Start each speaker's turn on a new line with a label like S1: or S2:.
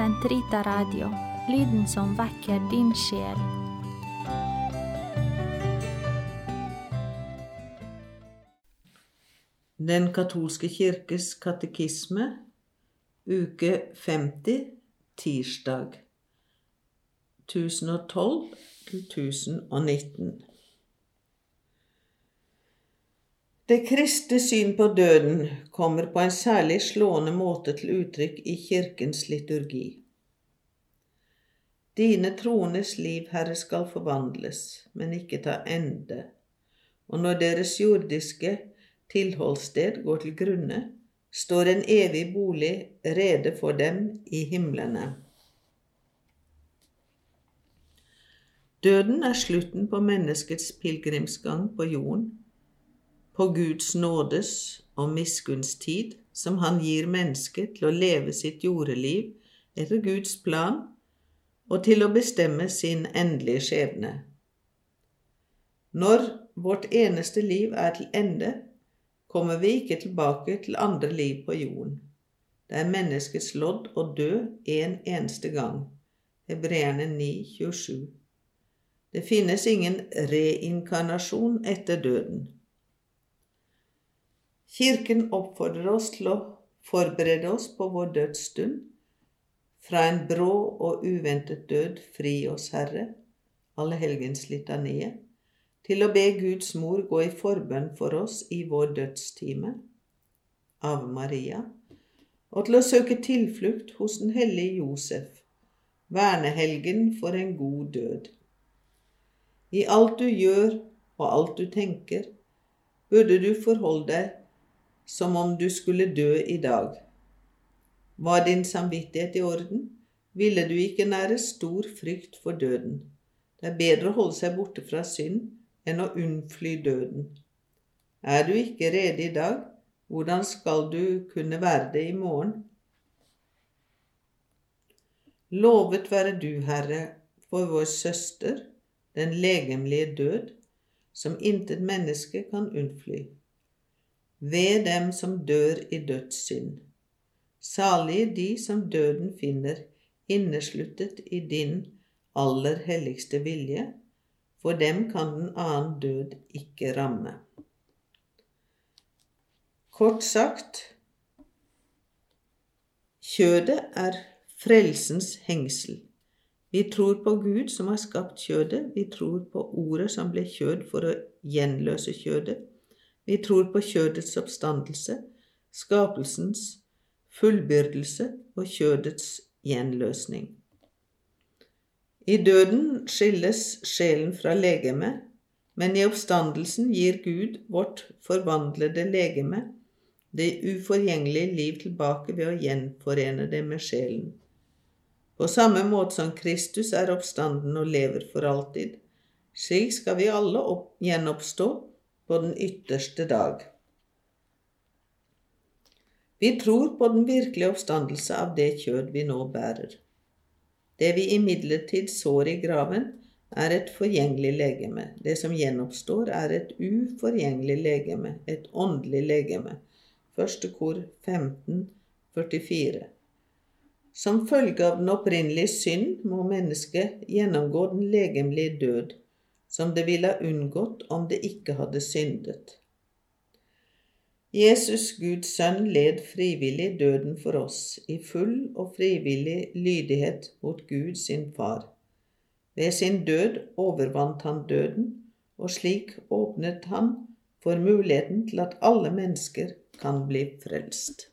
S1: Sentrita Radio, lyden som vekker din sjel.
S2: Den katolske kirkes katekisme, uke 50, tirsdag 1012 til 1019. Det kristne syn på døden kommer på en særlig slående måte til uttrykk i kirkens liturgi. Dine troendes liv, Herre, skal forvandles, men ikke ta ende, og når deres jordiske tilholdssted går til grunne, står en evig bolig rede for dem i himlene. Døden er slutten på menneskets pilegrimsgang på jorden, på Guds nådes og miskunns tid, som Han gir mennesket til å leve sitt jordeliv etter Guds plan og til å bestemme sin endelige skjebne. Når vårt eneste liv er til ende, kommer vi ikke tilbake til andre liv på jorden. Det er menneskets lodd å dø en eneste gang. Hebreerne 9, 27. Det finnes ingen reinkarnasjon etter døden. Kirken oppfordrer oss til å forberede oss på vår dødsstund. Fra en brå og uventet død, fri oss, Herre, alle helgens litanie, til å be Guds mor gå i forbønn for oss i vår dødstime, Ave Maria, og til å søke tilflukt hos den hellige Josef, vernehelgen for en god død. I alt du gjør og alt du tenker, burde du forholde deg som om du skulle dø i dag. Var din samvittighet i orden, ville du ikke nære stor frykt for døden. Det er bedre å holde seg borte fra synd enn å unnfly døden. Er du ikke rede i dag, hvordan skal du kunne være det i morgen? Lovet være du, Herre, for vår søster, den legemlige død, som intet menneske kan unnfly ved dem som dør i dødssynd. Salige de som døden finner innesluttet i din aller helligste vilje, for dem kan den annen død ikke ramme. Kort sagt kjødet er frelsens hengsel. Vi tror på Gud som har skapt kjødet, vi tror på Ordet som ble kjød for å gjenløse kjødet, vi tror på kjødets oppstandelse, skapelsens fullbyrdelse og kjødets gjenløsning. I døden skilles sjelen fra legemet, men i oppstandelsen gir Gud vårt forvandlede legeme det uforgjengelige liv tilbake ved å gjenforene det med sjelen. På samme måte som Kristus er oppstanden og lever for alltid, slik skal vi alle opp, gjenoppstå på den ytterste dag. Vi tror på den virkelige oppstandelse av det kjød vi nå bærer. Det vi imidlertid sår i graven, er et forgjengelig legeme. Det som gjenoppstår, er et uforgjengelig legeme, et åndelig legeme. Første kor 15, 44. Som følge av den opprinnelige synd må mennesket gjennomgå den legemlige død, som det ville ha unngått om det ikke hadde syndet. Jesus, Guds sønn, led frivillig døden for oss, i full og frivillig lydighet mot Gud sin far. Ved sin død overvant han døden, og slik åpnet han for muligheten til at alle mennesker kan bli frelst.